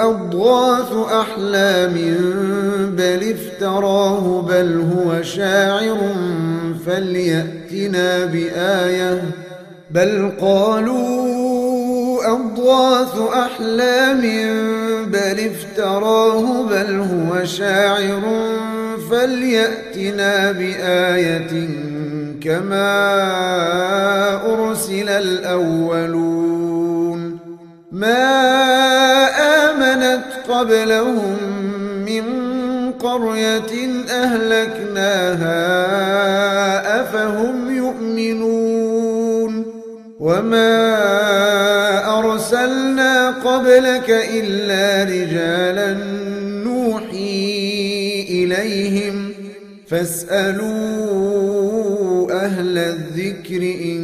أضغاث أحلام بل افتراه بل هو شاعر فليأتنا بآية. بل قالوا أضغاث أحلام بل افتراه بل هو شاعر فليأتنا بآية كما أرسل الأولون. ما قبلهم من قرية أهلكناها أفهم يؤمنون وما أرسلنا قبلك إلا رجالا نوحي إليهم فاسألوا أهل الذكر إن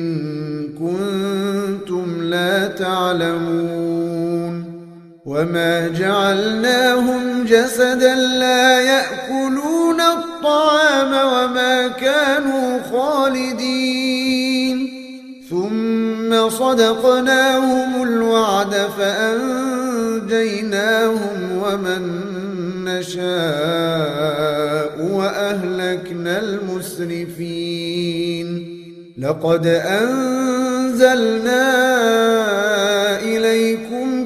كنتم لا تعلمون وما جعلناهم جسدا لا يأكلون الطعام وما كانوا خالدين ثم صدقناهم الوعد فأنجيناهم ومن نشاء وأهلكنا المسرفين لقد أنزلنا إليكم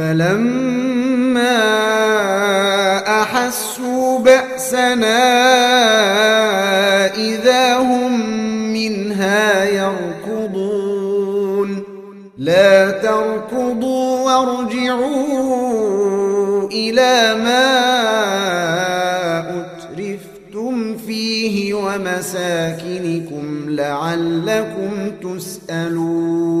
فلما أحسوا بأسنا إذا هم منها يركضون. لا تركضوا وارجعوا إلى ما أترفتم فيه ومساكنكم لعلكم تسألون.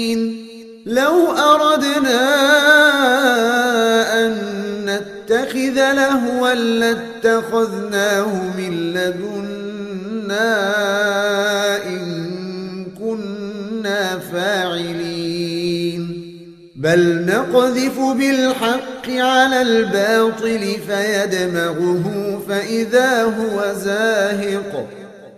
لو أردنا أن نتخذ لهوا لاتخذناه من لدنا إن كنا فاعلين. بل نقذف بالحق على الباطل فيدمغه فإذا هو زاهق.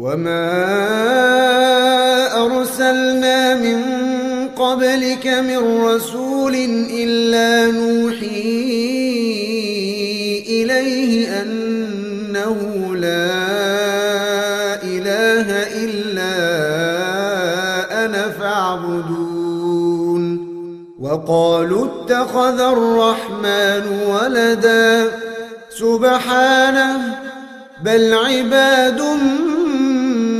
وما أرسلنا من قبلك من رسول إلا نوحي إليه أنه لا إله إلا أنا فاعبدون وقالوا اتخذ الرحمن ولدا سبحانه بل عباد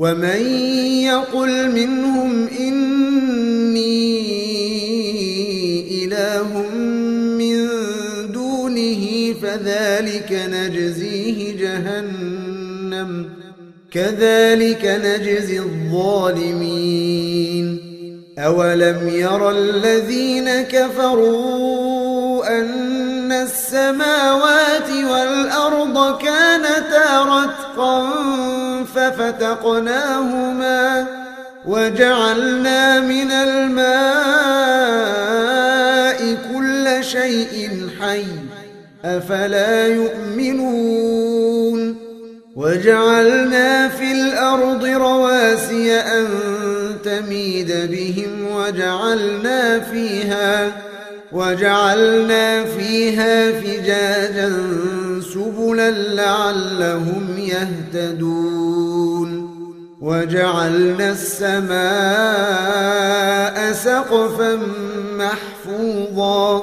ومن يقل منهم إني إله من دونه فذلك نجزيه جهنم كذلك نجزي الظالمين أولم ير الذين كفروا أن السماوات والأرض كانتا رتقا ففتقناهما وجعلنا من الماء كل شيء حي أفلا يؤمنون وجعلنا في الأرض رواسي أن تميد بهم وجعلنا فيها وجعلنا فيها فجاجا سبلا لعلهم يهتدون. وجعلنا السماء سقفا محفوظا.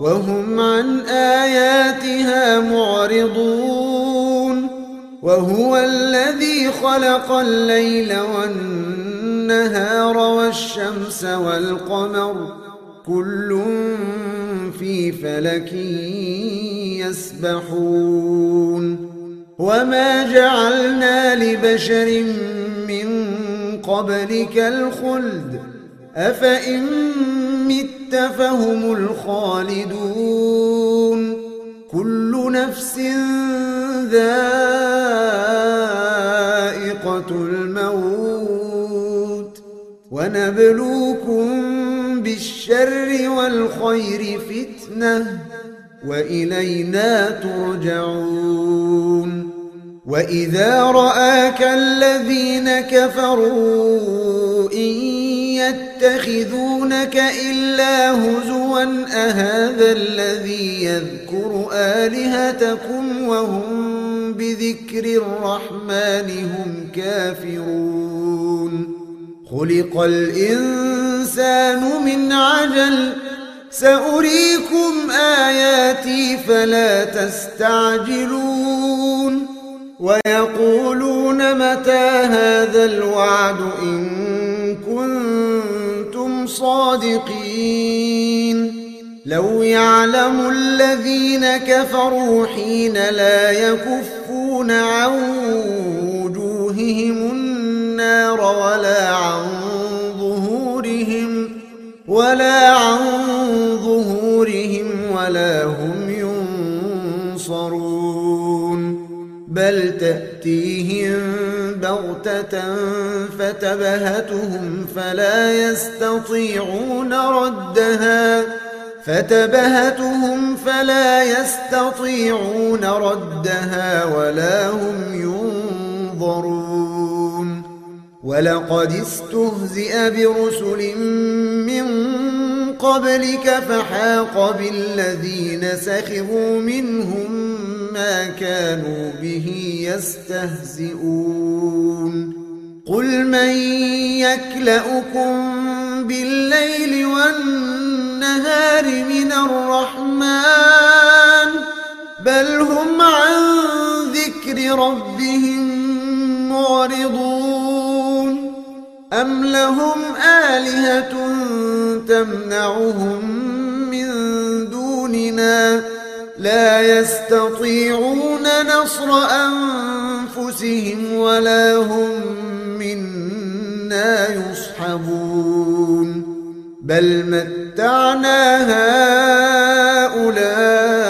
وهم عن آياتها معرضون. وهو الذي خلق الليل والنهار والشمس والقمر. كل في فلك يسبحون. وما جعلنا لبشر من قبلك الخلد. أفإن مت فهم الخالدون. كل نفس ذائقة الموت. ونبلوكم بالشر والخير فتنة وإلينا ترجعون. وإذا رآك الذين كفروا إن يتخذونك إلا هزوا أهذا الذي يذكر آلهتكم وهم بذكر الرحمن هم كافرون؟ خلق الإنسان من عجل. سأريكم آياتي فلا تستعجلون. ويقولون متى هذا الوعد إن كنتم صادقين. لو يعلم الذين كفروا حين لا يكفون عن وجوههم النار ولا عن ظهورهم ولا عن ظهورهم ولا هم ينصرون. بل تأتيهم بغتة فتبهتهم فلا يستطيعون ردها فتبهتهم فلا يستطيعون ردها ولا هم ينظرون. ولقد استهزئ برسل من قبلك فحاق بالذين سخروا منهم ما كانوا به يستهزئون قل من يكلأكم بالليل والنهار من الرحمن بل هم عن ذكر ربهم معرضون أم لهم آلهة تمنعهم من دوننا لا يستطيعون نصر أنفسهم ولا هم منا يصحبون بل متعنا هؤلاء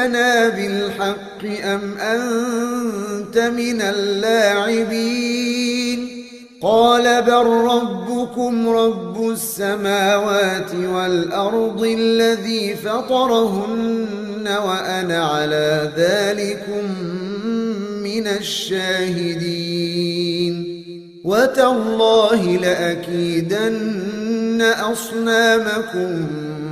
أجئتنا بالحق أم أنت من اللاعبين قال بل ربكم رب السماوات والأرض الذي فطرهن وأنا على ذلكم من الشاهدين وتالله لأكيدن أصنامكم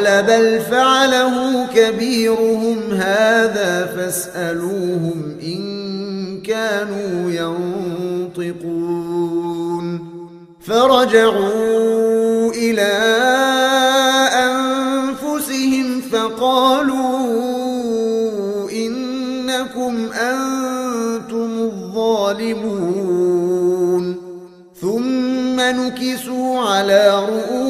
قال بل فعله كبيرهم هذا فاسألوهم إن كانوا ينطقون فرجعوا إلى أنفسهم فقالوا إنكم أنتم الظالمون ثم نكسوا على رؤوسهم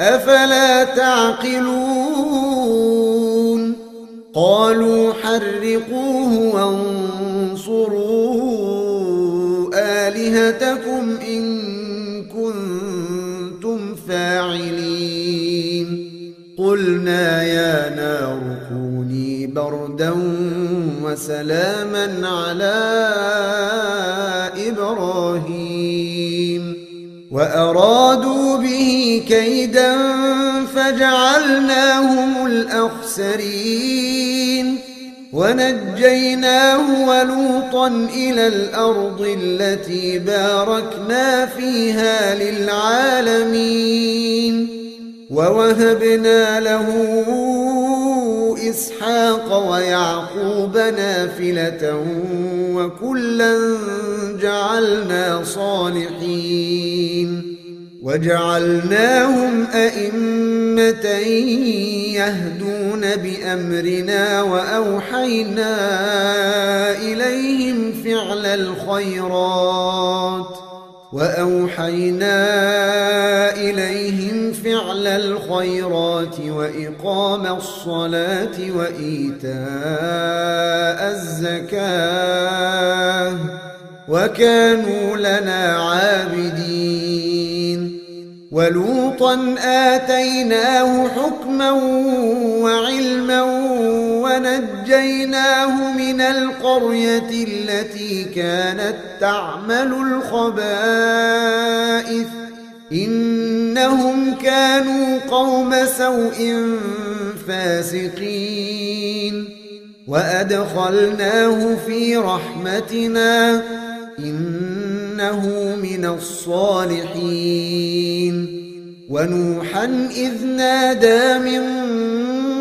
أفلا تعقلون؟ قالوا حرقوه وانصروا آلهتكم إن كنتم فاعلين. قلنا يا نار كوني بردا وسلاما على إبراهيم. وأرادوا به كيدا فجعلناهم الأخسرين ونجيناه ولوطا إلى الأرض التي باركنا فيها للعالمين ووهبنا له إسحاق ويعقوب نافلة وكلا جعلنا صالحين وجعلناهم أئمة يهدون بأمرنا وأوحينا إليهم فعل الخيرات وأوحينا إليهم فعل الخيرات وإقام الصلاة وإيتاء الزكاة وكانوا لنا عابدين ولوطا آتيناه حكما وعلما ونجيناه من القرية التي كانت تعمل الخبائث. إنهم كانوا قوم سوء فاسقين. وأدخلناه في رحمتنا. إنه من الصالحين. ونوحا إذ نادى من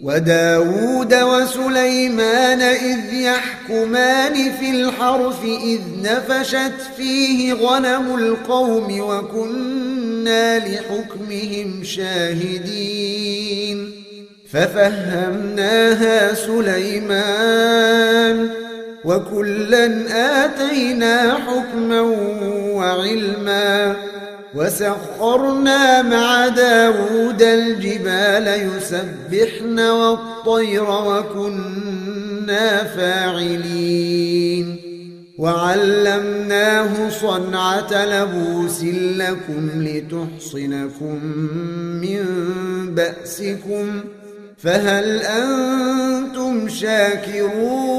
وداود وسليمان إذ يحكمان في الحرث إذ نفشت فيه غنم القوم وكنا لحكمهم شاهدين. ففهمناها سليمان وكلا آتينا حكما وعلما وسخرنا مع داود الجبال يسبحن والطير وكنا فاعلين. وعلمناه صنعة لبوس لكم لتحصنكم من بأسكم. فهل أنتم شاكرون؟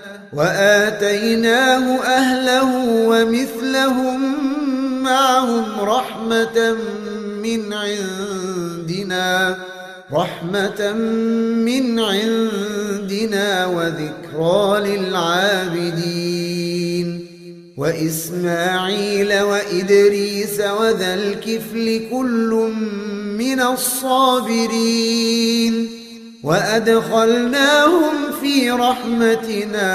وآتيناه أهله ومثلهم معهم رحمة من عندنا رحمة من عندنا وذكرى للعابدين. وإسماعيل وإدريس وذا الكفل كل من الصابرين. وأدخلناهم في رحمتنا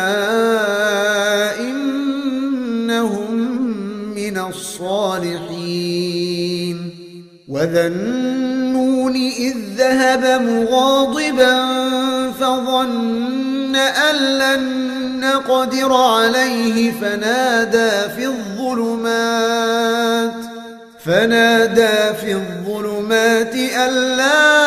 إنهم من الصالحين. وذا النون إذ ذهب مغاضبا فظن أن لن نقدر عليه. فنادى في الظلمات فنادى في الظلمات أن لا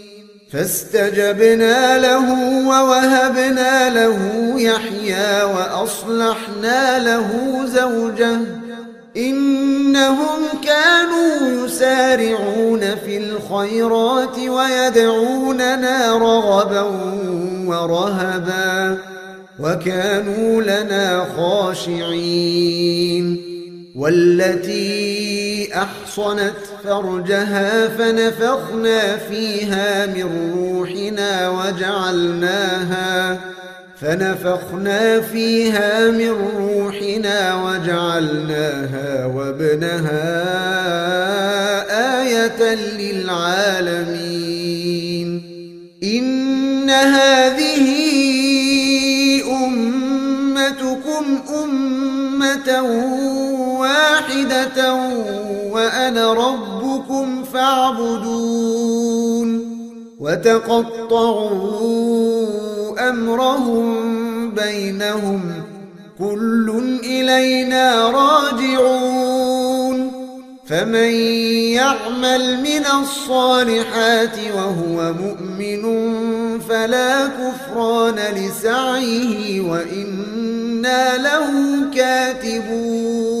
فاستجبنا له ووهبنا له يحيى وأصلحنا له زوجه. إنهم كانوا يسارعون في الخيرات ويدعوننا رغبا ورهبا وكانوا لنا خاشعين. والتي أحصنت فرجها فنفخنا فيها من روحنا وجعلناها فنفخنا فيها من روحنا وجعلناها وابنها آية للعالمين. إن هذه أمتكم أمة واحدة وأنا ربكم فاعبدون وتقطعوا أمرهم بينهم كل إلينا راجعون فمن يعمل من الصالحات وهو مؤمن فلا كفران لسعيه وإنا له كاتبون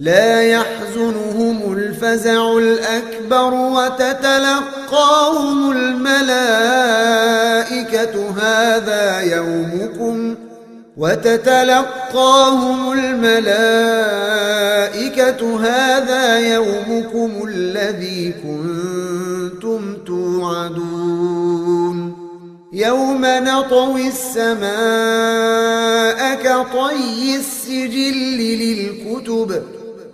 لا يحزنهم الفزع الأكبر وتتلقاهم الملائكة هذا يومكم وتتلقاهم الملائكة هذا يومكم الذي كنتم توعدون يوم نطوي السماء كطي السجل للكتب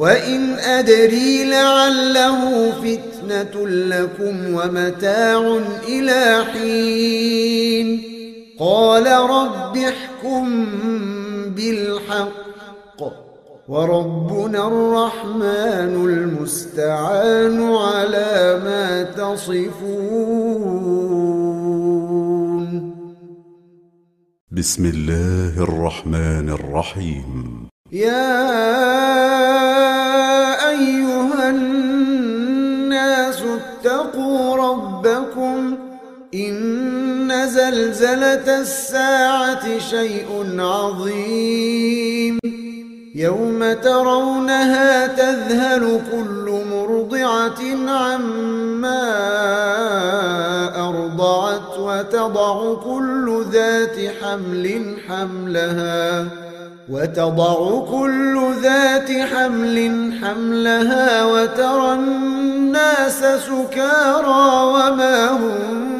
وإن أدري لعله فتنة لكم ومتاع إلى حين قال رب احكم بالحق وربنا الرحمن المستعان على ما تصفون بسم الله الرحمن الرحيم يا إن زلزلة الساعة شيء عظيم. يوم ترونها تذهل كل مرضعة عما أرضعت وتضع كل ذات حمل حملها وتضع كل ذات حمل حملها وترى الناس سكارى وما هم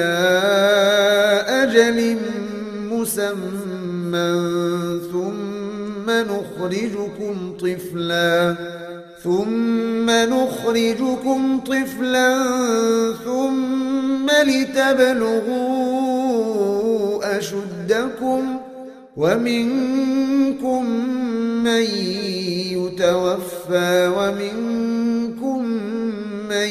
إلى أجل مسمى ثم نخرجكم طفلا ثم نخرجكم طفلا ثم لتبلغوا أشدكم ومنكم من يتوفى ومنكم من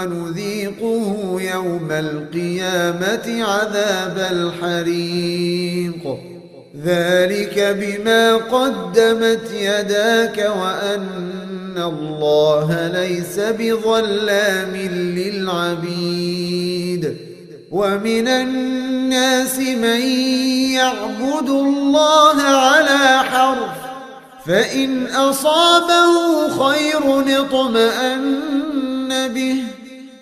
ونذيقه يوم القيامة عذاب الحريق. ذلك بما قدمت يداك وأن الله ليس بظلام للعبيد. ومن الناس من يعبد الله على حرف فإن أصابه خير اطمأن به.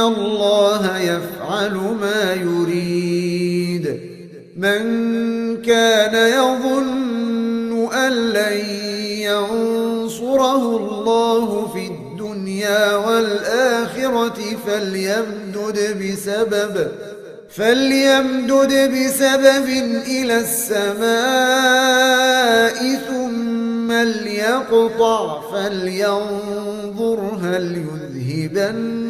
الله يفعل ما يريد. من كان يظن أن لن ينصره الله في الدنيا والآخرة فليمدد بسبب فليمدد بسبب إلى السماء ثم ليقطع فلينظر هل يذهبن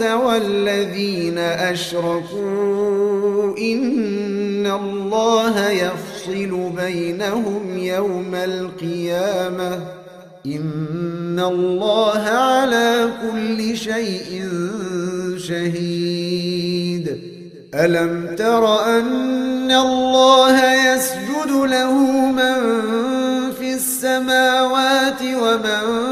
والذين أشركوا إن الله يفصل بينهم يوم القيامة. إن الله على كل شيء شهيد. ألم تر أن الله يسجد له من في السماوات ومن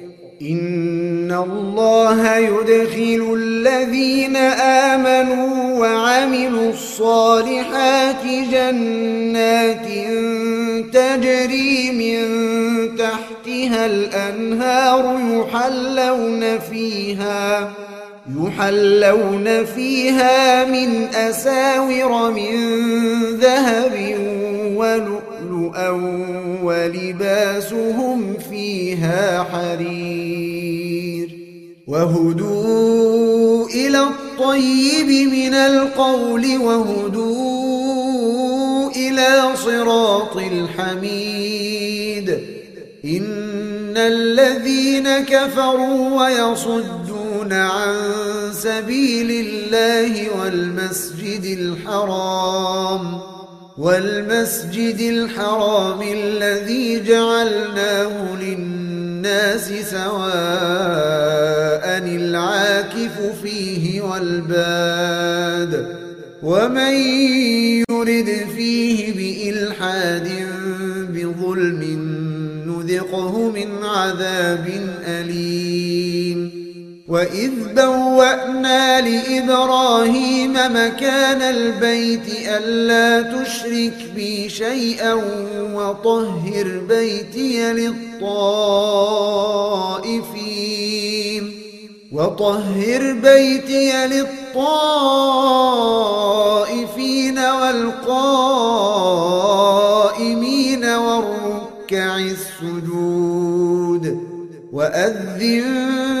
إن الله يدخل الذين آمنوا وعملوا الصالحات جنات تجري من تحتها الأنهار يحلون فيها يحلون فيها من أساور من ذهب ولؤلؤا ولباسهم فيها حرير. وهدوا إلى الطيب من القول وهدوا إلى صراط الحميد. إن الذين كفروا ويصدون عن سبيل الله والمسجد الحرام والمسجد الحرام الذي جعلناه للناس سواء العاكف فيه والباد ومن يرد فيه بإلحاد بظلم نذقه من عذاب أليم وإذ بوأنا لإبراهيم مكان البيت ألا تشرك بي شيئا وطهر بيتي للطائفين وطهر بيتي للطائفين والقائمين والركع السجود وأذن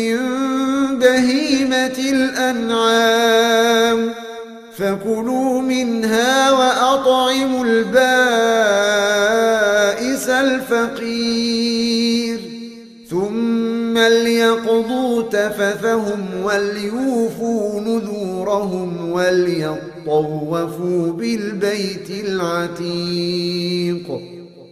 من بهيمة الأنعام. فكلوا منها وأطعموا البائس الفقير. ثم ليقضوا تفثهم وليوفوا نذورهم وليطوفوا بالبيت العتيق.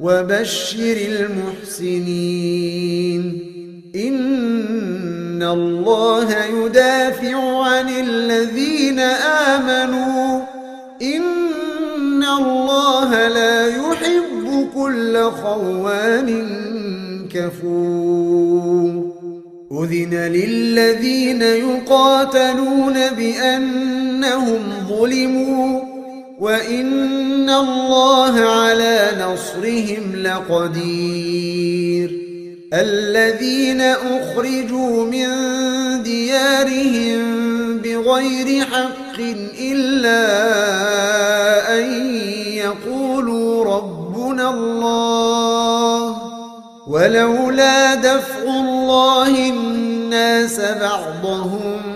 وبشر المحسنين. إن الله يدافع عن الذين آمنوا. إن الله لا يحب كل خوان كفور. أذن للذين يقاتلون بأنهم ظلموا. وإن الله على نصرهم لقدير الذين أخرجوا من ديارهم بغير حق إلا أن يقولوا ربنا الله ولولا دفع الله الناس بعضهم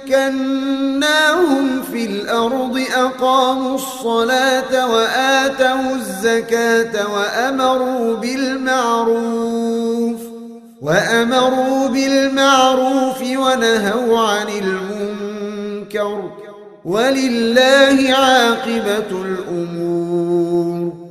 مكناهم في الأرض أقاموا الصلاة وآتوا الزكاة وأمروا بالمعروف وأمروا بالمعروف ونهوا عن المنكر. ولله عاقبة الأمور.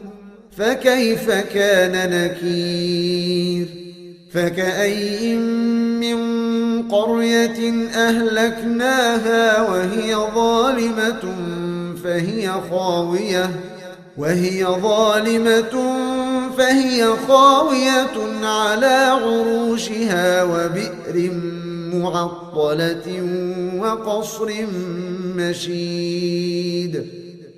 فكيف كان نكير؟ فكأي من قرية أهلكناها وهي ظالمة فهي خاوية وهي ظالمة فهي خاوية على عروشها وبئر معطلة وقصر مشيد.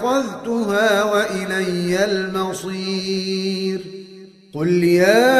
أخذتها وإلي المصير. قل يا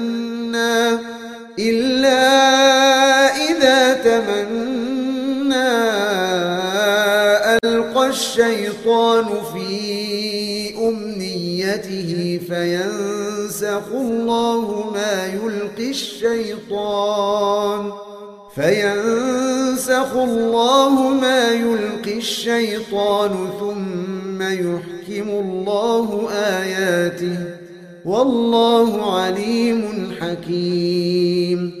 الشيطان في أمنيته فينسخ الله ما يلقي الشيطان فينسخ الله ما يلقي الشيطان ثم يحكم الله آياته والله عليم حكيم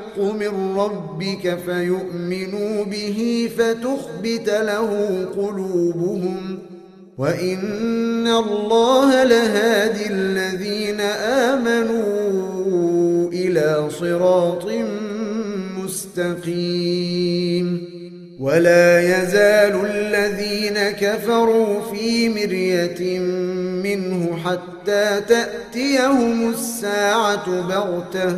من ربك فيؤمنوا به فتخبت له قلوبهم وإن الله لهادي الذين آمنوا إلى صراط مستقيم ولا يزال الذين كفروا في مرية منه حتى تأتيهم الساعة بغتة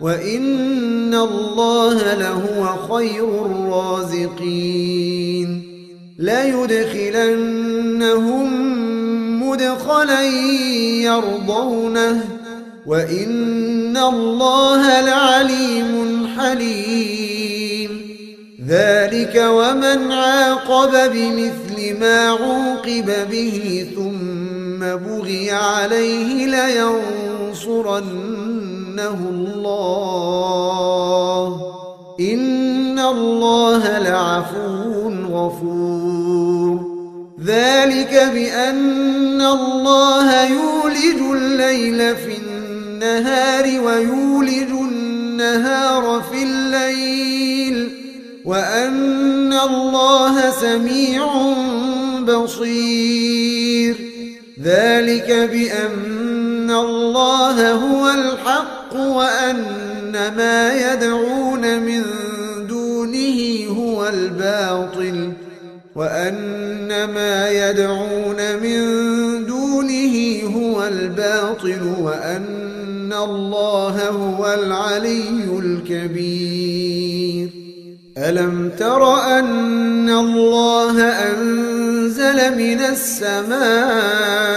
وإن الله لهو خير الرازقين ليدخلنهم مدخلا يرضونه وإن الله لعليم حليم ذلك ومن عاقب بمثل ما عوقب به ثم بغي عليه لينصرنه الله. إن الله لعفو غفور. ذلك بأن الله يولج الليل في النهار ويولج النهار في الليل. وأن الله سميع بصير. ذلك بأن الله هو الحق. وأن ما يدعون من دونه هو الباطل وأن ما يدعون من دونه هو الباطل وأن الله هو العلي الكبير. ألم تر أن الله أنزل من السماء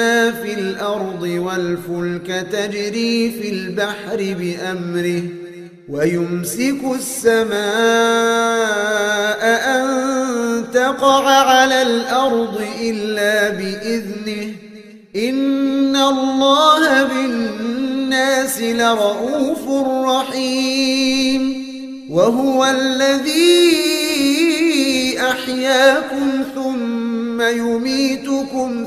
ما في الأرض والفلك تجري في البحر بأمره ويمسك السماء أن تقع على الأرض إلا بإذنه. إن الله بالناس لرؤوف رحيم. وهو الذي أحياكم ثم يميتكم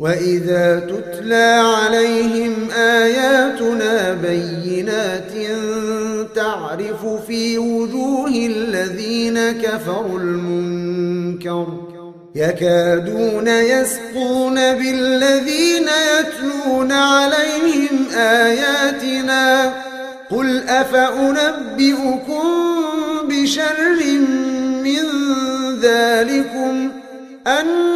وإذا تتلى عليهم آياتنا بينات تعرف في وجوه الذين كفروا المنكر يكادون يسقون بالذين يتلون عليهم آياتنا قل أفأنبئكم بشر من ذلكم وعدها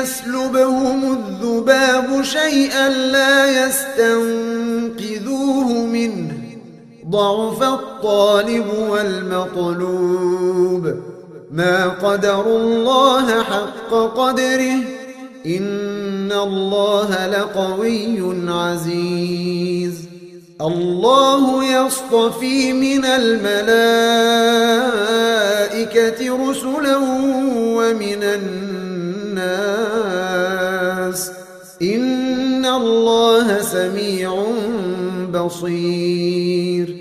يسلبهم الذباب شيئا لا يستنقذوه منه. ضعف الطالب والمطلوب. ما قدر الله حق قدره. إن الله لقوي عزيز. الله يصطفي من الملائكة رسلا ومن الناس إن الله سميع بصير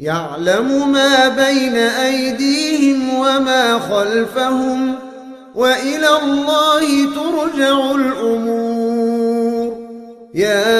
يعلم ما بين أيديهم وما خلفهم وإلى الله ترجع الأمور يا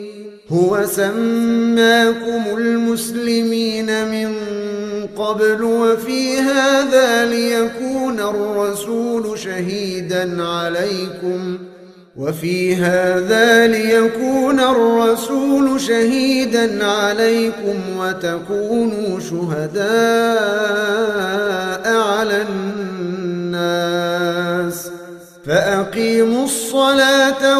هو سماكم المسلمين من قبل وفي هذا ليكون الرسول شهيدا عليكم وفي هذا ليكون الرسول شهيدا عليكم وتكونوا شهداء على الناس فأقيموا الصلاة